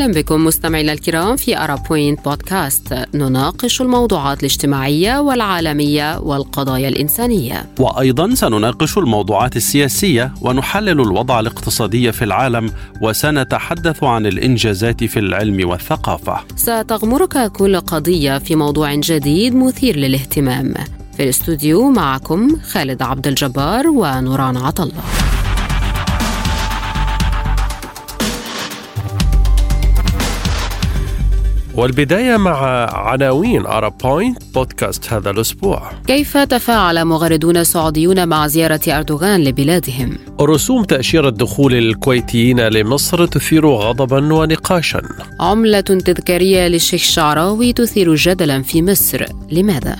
أهلا بكم مستمعينا الكرام في أرا بوينت بودكاست. نناقش الموضوعات الاجتماعية والعالمية والقضايا الإنسانية. وأيضا سنناقش الموضوعات السياسية ونحلل الوضع الاقتصادي في العالم وسنتحدث عن الإنجازات في العلم والثقافة. ستغمرك كل قضية في موضوع جديد مثير للاهتمام. في الاستوديو معكم خالد عبد الجبار ونوران عطله والبداية مع عناوين Arab Point podcast هذا الأسبوع كيف تفاعل مغردون سعوديون مع زيارة أردوغان لبلادهم؟ رسوم تأشيرة دخول الكويتيين لمصر تثير غضبا ونقاشا عملة تذكارية للشيخ الشعراوي تثير جدلا في مصر لماذا؟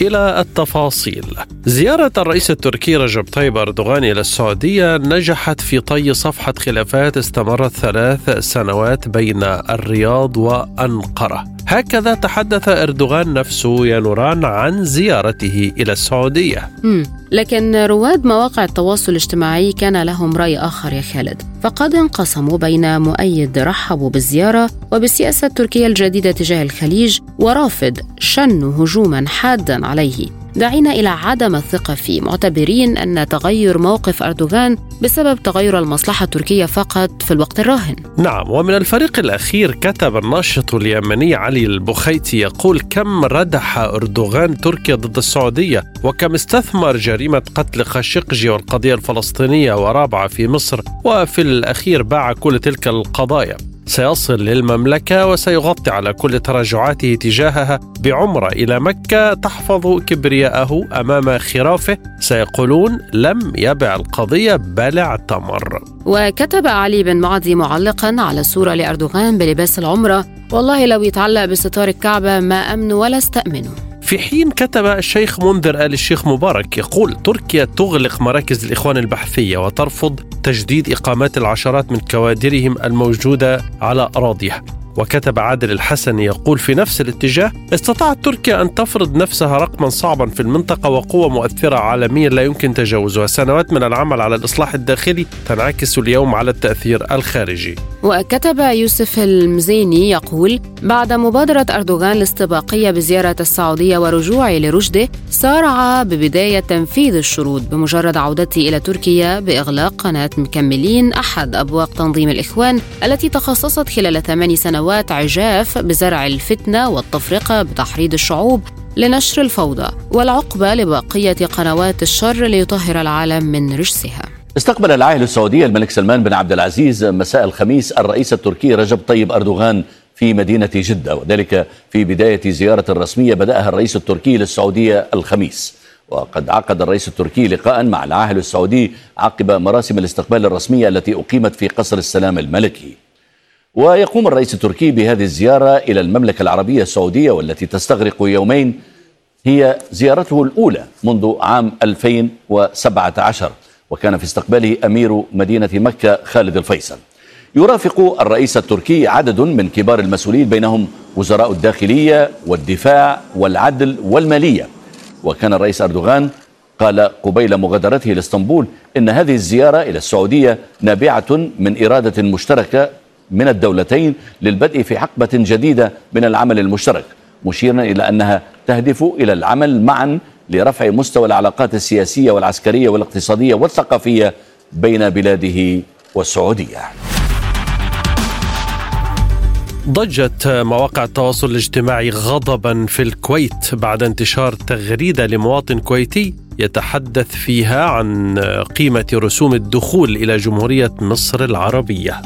إلى التفاصيل. زيارة الرئيس التركي رجب طيب أردوغان إلى السعودية نجحت في طي صفحة خلافات استمرت ثلاث سنوات بين الرياض وأنقرة. هكذا تحدث أردوغان نفسه يا نوران عن زيارته إلى السعودية. مم. لكن رواد مواقع التواصل الاجتماعي كان لهم رأي آخر يا خالد. فقد انقسموا بين مؤيد رحبوا بالزيارة وبالسياسة التركية الجديدة تجاه الخليج ورافض شنوا هجوما حادا عليه. دعينا إلى عدم الثقة فيه معتبرين أن تغير موقف أردوغان بسبب تغير المصلحة التركية فقط في الوقت الراهن. نعم ومن الفريق الأخير كتب الناشط اليمني علي البخيتي يقول كم ردح أردوغان تركيا ضد السعودية وكم استثمر جريمة قتل خاشقجي والقضية الفلسطينية ورابعة في مصر وفي الأخير باع كل تلك القضايا. سيصل للمملكة وسيغطي على كل تراجعاته تجاهها بعمرة إلى مكة تحفظ كبرياءه أمام خرافه. سيقولون لم يبع القضية بل اعتمر. وكتب علي بن معدي معلقا على صورة لأردوغان بلباس العمرة. والله لو يتعلق بستار الكعبة ما أمن ولا استأمنه. في حين كتب الشيخ منذر آل الشيخ مبارك يقول تركيا تغلق مراكز الإخوان البحثية وترفض تجديد إقامات العشرات من كوادرهم الموجودة على أراضيها. وكتب عادل الحسن يقول في نفس الاتجاه استطاعت تركيا أن تفرض نفسها رقما صعبا في المنطقة وقوة مؤثرة عالميا لا يمكن تجاوزها. سنوات من العمل على الإصلاح الداخلي تنعكس اليوم على التأثير الخارجي. وكتب يوسف المزيني يقول بعد مبادرة أردوغان الاستباقية بزيارة السعودية ورجوعه لرشده سارع ببداية تنفيذ الشروط بمجرد عودته إلى تركيا بإغلاق قناة مكملين أحد أبواق تنظيم الإخوان التي تخصصت خلال ثمان سنوات عجاف بزرع الفتنة والتفرقة بتحريض الشعوب لنشر الفوضى والعقبة لبقية قنوات الشر ليطهر العالم من رجسها. استقبل العاهل السعودي الملك سلمان بن عبد العزيز مساء الخميس الرئيس التركي رجب طيب أردوغان في مدينة جدة وذلك في بداية زيارة رسمية بدأها الرئيس التركي للسعودية الخميس. وقد عقد الرئيس التركي لقاء مع العاهل السعودي عقب مراسم الاستقبال الرسمية التي أقيمت في قصر السلام الملكي. ويقوم الرئيس التركي بهذه الزيارة إلى المملكة العربية السعودية والتي تستغرق يومين. هي زيارته الأولى منذ عام 2017 وكان في استقباله أمير مدينة مكة خالد الفيصل. يرافق الرئيس التركي عدد من كبار المسؤولين بينهم وزراء الداخلية والدفاع والعدل والمالية. وكان الرئيس أردوغان قال قبيل مغادرته لاسطنبول إن هذه الزيارة إلى السعودية نابعة من إرادة مشتركة من الدولتين للبدء في حقبة جديدة من العمل المشترك مشيرا إلى أنها تهدف إلى العمل معا لرفع مستوى العلاقات السياسية والعسكرية والاقتصادية والثقافية بين بلاده والسعودية. ضجت مواقع التواصل الاجتماعي غضبا في الكويت بعد انتشار تغريدة لمواطن كويتي يتحدث فيها عن قيمة رسوم الدخول إلى جمهورية مصر العربية.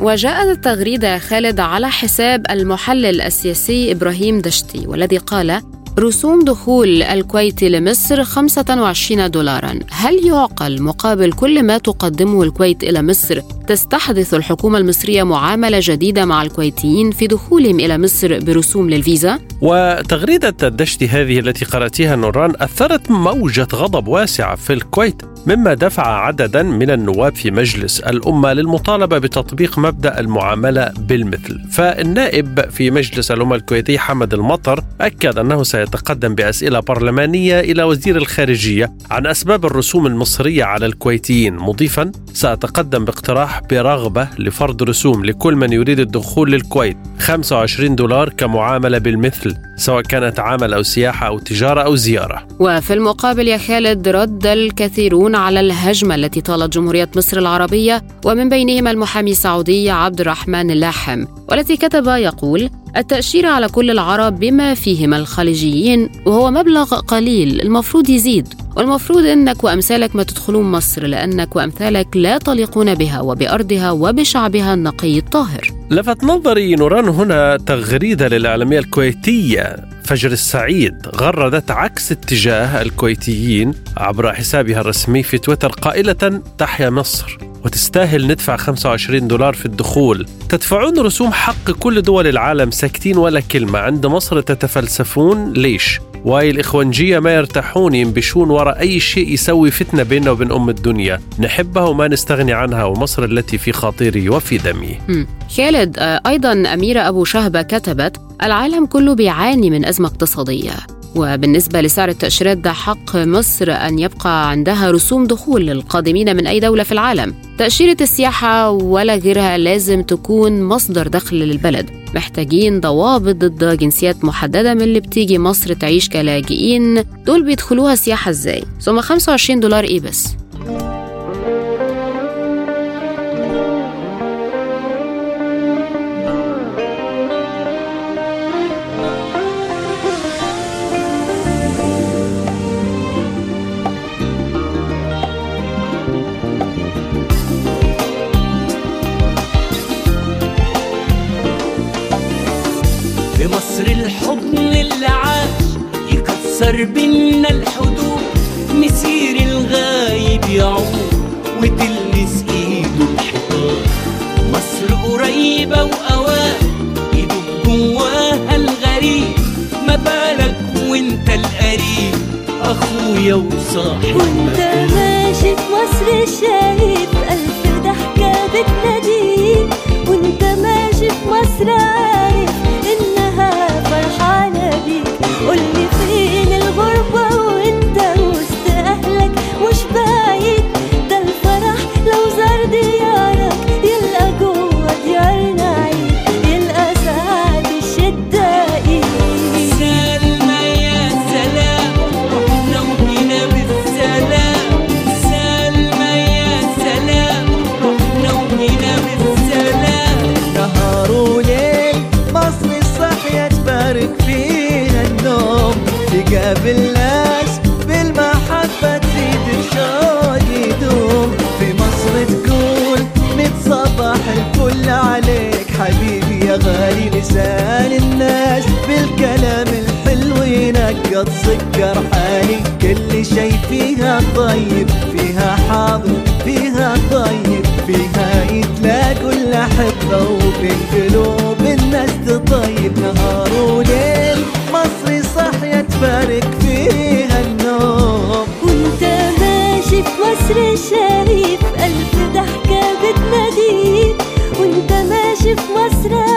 وجاءت التغريدة خالد على حساب المحلل السياسي إبراهيم دشتي والذي قال رسوم دخول الكويت لمصر 25 دولارا. هل يعقل مقابل كل ما تقدمه الكويت إلى مصر؟ تستحدث الحكومة المصرية معاملة جديدة مع الكويتيين في دخولهم إلى مصر برسوم للفيزا؟ وتغريدة الدشت هذه التي قرأتها نوران أثرت موجة غضب واسعة في الكويت. مما دفع عددا من النواب في مجلس الأمة للمطالبة بتطبيق مبدأ المعاملة بالمثل. فالنائب في مجلس الأمة الكويتي حمد المطر أكد أنه سيتقدم بأسئلة برلمانية إلى وزير الخارجية عن أسباب الرسوم المصرية على الكويتيين. مضيفا سأتقدم باقتراح برغبة لفرض رسوم لكل من يريد الدخول للكويت. 25 دولار كمعاملة بالمثل. سواء كانت عمل أو سياحة أو تجارة أو زيارة وفي المقابل يا خالد رد الكثيرون على الهجمة التي طالت جمهورية مصر العربية ومن بينهم المحامي السعودي عبد الرحمن اللاحم والتي كتب يقول التأشيرة على كل العرب بما فيهم الخليجيين وهو مبلغ قليل المفروض يزيد والمفروض إنك وأمثالك ما تدخلون مصر لأنك وأمثالك لا تليقون بها وبأرضها وبشعبها النقي الطاهر. لفت نظري نوران هنا تغريدة للإعلامية الكويتية. فجر السعيد غردت عكس اتجاه الكويتيين عبر حسابها الرسمي في تويتر قائلة تحيا مصر وتستاهل ندفع 25 دولار في الدخول. تدفعون رسوم حق كل دول العالم ساكتين ولا كلمة. عند مصر تتفلسفون ليش؟ واي الإخوانجية ما يرتاحون ينبشون وراء أي شيء يسوي فتنة بيننا وبين أم الدنيا. نحبها وما نستغني عنها ومصر التي في خاطري وفي دمي. خالد آه، أيضا أميرة أبو شهبة كتبت العالم كله بيعاني من أزمة اقتصادية. وبالنسبة لسعر التأشيرات ده حق مصر أن يبقى عندها رسوم دخول للقادمين من أي دولة في العالم. تأشيرة السياحة ولا غيرها لازم تكون مصدر دخل للبلد. محتاجين ضوابط ضد جنسيات محددة من اللي بتيجي مصر تعيش كلاجئين. دول بيدخلوها سياحة إزاي؟ ثم 25 دولار إيه بس؟ كسر بينا الحدود مسير الغايب يعود وتلمس ايده الحيطان مصر قريبة وأوان ايده جواها الغريب. ما بالك وإنت القريب؟ أخويا وصاحبي وإنت ماشي في مصر شايف ألف ضحكة بتناديك. وإنت ماشي في مصر عارف انها طيب فيها حاضر فيها طيب فيها يتلاقوا الأحبة وبين قلوب الناس تطيب. نهار وليل مصري صحية تبارك فيها النوم. وانت ماشي في مصر شايف ألف ضحكة بتناديك. وانت ماشي في مصر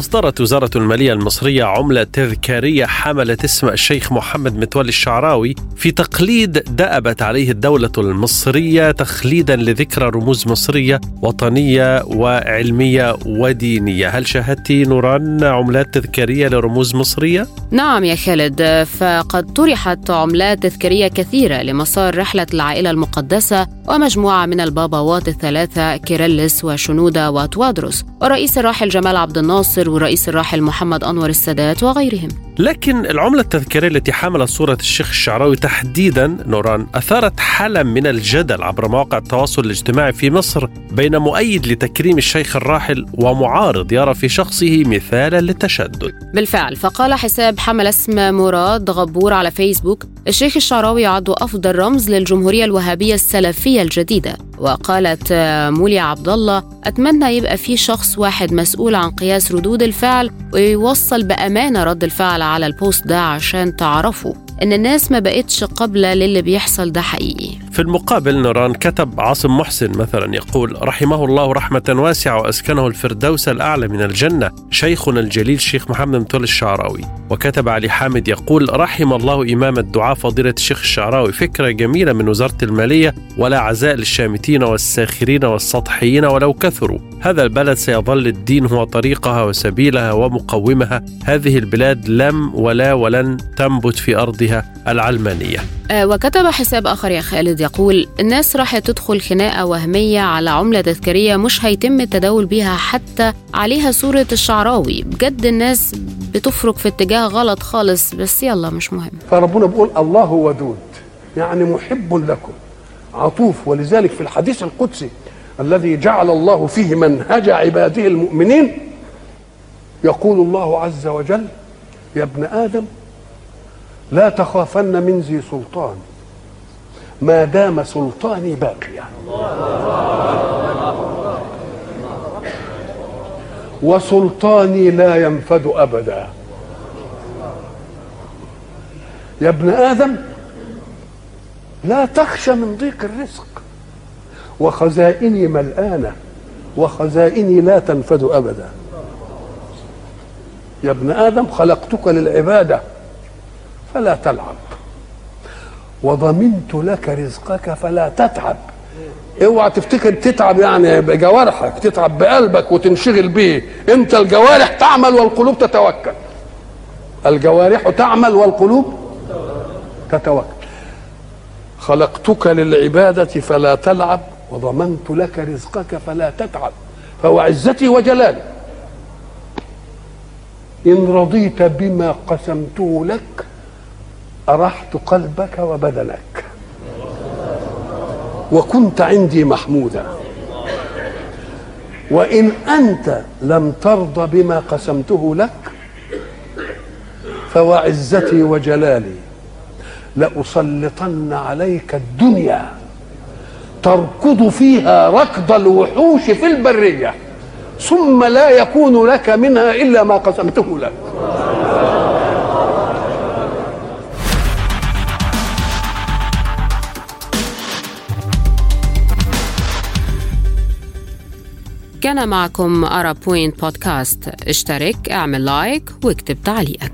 أصدرت وزارة المالية المصرية عملة تذكارية حملت اسم الشيخ محمد متولي الشعراوي في تقليد دأبت عليه الدولة المصرية تخليدا لذكرى رموز مصرية وطنية وعلمية ودينية هل شاهدتي نوران عملات تذكارية لرموز مصرية؟ نعم يا خالد فقد طرحت عملات تذكارية كثيرة لمسار رحلة العائلة المقدسة ومجموعة من الباباوات الثلاثة كيرلس وشنودة وتوادروس والرئيس الراحل جمال عبد الناصر والرئيس الراحل محمد أنور السادات وغيرهم لكن العملة التذكارية التي حملت صورة الشيخ الشعراوي تحديدا نوران أثارت حالة من الجدل عبر مواقع التواصل الاجتماعي في مصر بين مؤيد لتكريم الشيخ الراحل ومعارض يرى في شخصه مثالا للتشدد. بالفعل فقال حساب حمل اسم مراد غبور على فيسبوك الشيخ الشعراوي يعد أفضل رمز للجمهورية الوهابية السلفية الجديدة. وقالت آه، موليا عبد الله أتمنى يبقى في شخص واحد مسؤول عن قياس ردود الفعل ويوصل بأمانة رد الفعل على البوست ده عشان تعرفوا إن الناس ما بقتش قابلة للي بيحصل ده حقيقي. في المقابل نوران كتب عاصم محسن مثلا يقول رحمه الله رحمة واسعة وأسكنه الفردوس الأعلى من الجنة شيخنا الجليل الشيخ محمد متولي الشعراوي. وكتب علي حامد يقول رحم الله إمام الدعاء فضيلة الشيخ الشعراوي فكرة جميلة من وزارة المالية ولا عزاء للشامتين والساخرين والسطحيين ولو كثروا. هذا البلد سيظل الدين هو طريقها وسبيلها ومقومها. هذه البلاد لم ولا ولن تنبت في أرضها العلمانية. آه، وكتب حساب آخر يا خالد يقول الناس راح تدخل خناقة وهمية على عملة تذكارية مش هيتم التداول بيها حتى عليها صورة الشعراوي. بجد الناس بتفرق في اتجاه غلط خالص بس يلا مش مهم. فربنا بيقول الله ودود يعني محب لكم عطوف. ولذلك في الحديث القدسي الذي جعل الله فيه منهج عباده المؤمنين يقول الله عز وجل يا ابن آدم لا تخافن من ذي سلطان ما دام سلطاني باقيا. وسلطاني لا ينفد أبدا. يا ابن آدم لا تخشى من ضيق الرزق. وخزائني ملآنة وخزائني لا تنفد أبدا. يا ابن آدم خلقتك للعبادة فلا تلعب. وضمنت لك رزقك فلا تتعب. اوعى تفتكر تتعب يعني بجوارحك تتعب بقلبك وتنشغل بيه. انت الجوارح تعمل والقلوب تتوكل. الجوارح تعمل والقلوب تتوكل. خلقتك للعبادة فلا تلعب. وضمنت لك رزقك فلا تتعب فهو عزتي وجلالي. إن رضيت بما قسمته لك أرحت قلبك وبدنك. وكنت عندي محمودا. وإن أنت لم ترضى بما قسمته لك فوعزتي وجلالي. لأسلطن عليك الدنيا. تركض فيها ركض الوحوش في البرية ثم لا يكون لك منها إلا ما قسمته لك. كان معكم Arab Point podcast اشترك اعمل like واكتب تعليقك.